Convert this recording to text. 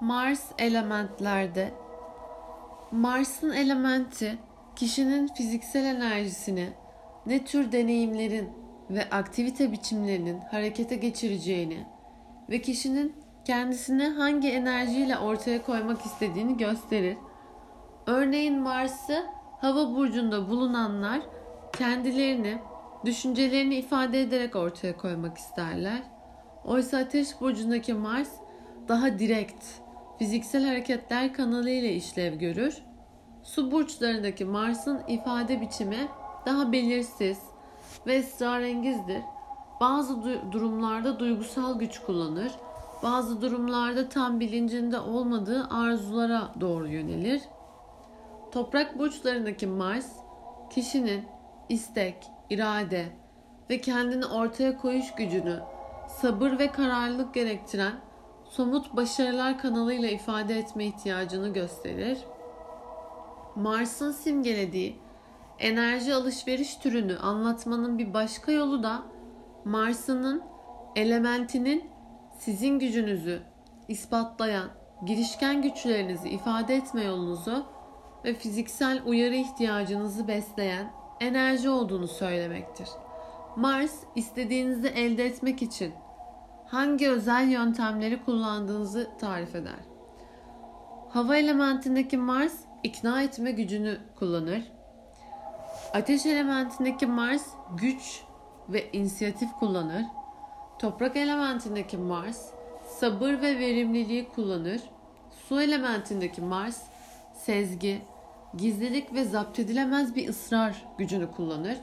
Mars elementlerde Mars'ın elementi kişinin fiziksel enerjisini ne tür deneyimlerin ve aktivite biçimlerinin harekete geçireceğini ve kişinin kendisini hangi enerjiyle ortaya koymak istediğini gösterir. Örneğin Mars'ı hava burcunda bulunanlar kendilerini, düşüncelerini ifade ederek ortaya koymak isterler. Oysa Ateş burcundaki Mars daha direkt, fiziksel hareketler kanalıyla işlev görür. Su burçlarındaki Mars'ın ifade biçimi daha belirsiz ve esrarengizdir. Bazı du- durumlarda duygusal güç kullanır, bazı durumlarda tam bilincinde olmadığı arzulara doğru yönelir. Toprak burçlarındaki Mars, kişinin istek, irade ve kendini ortaya koyuş gücünü sabır ve kararlılık gerektiren somut başarılar kanalıyla ifade etme ihtiyacını gösterir. Mars'ın simgelediği enerji alışveriş türünü anlatmanın bir başka yolu da Mars'ın elementinin sizin gücünüzü ispatlayan, girişken güçlerinizi ifade etme yolunuzu ve fiziksel uyarı ihtiyacınızı besleyen enerji olduğunu söylemektir. Mars istediğinizi elde etmek için hangi özel yöntemleri kullandığınızı tarif eder. Hava elementindeki Mars ikna etme gücünü kullanır. Ateş elementindeki Mars güç ve inisiyatif kullanır. Toprak elementindeki Mars sabır ve verimliliği kullanır. Su elementindeki Mars sezgi, gizlilik ve zapt edilemez bir ısrar gücünü kullanır.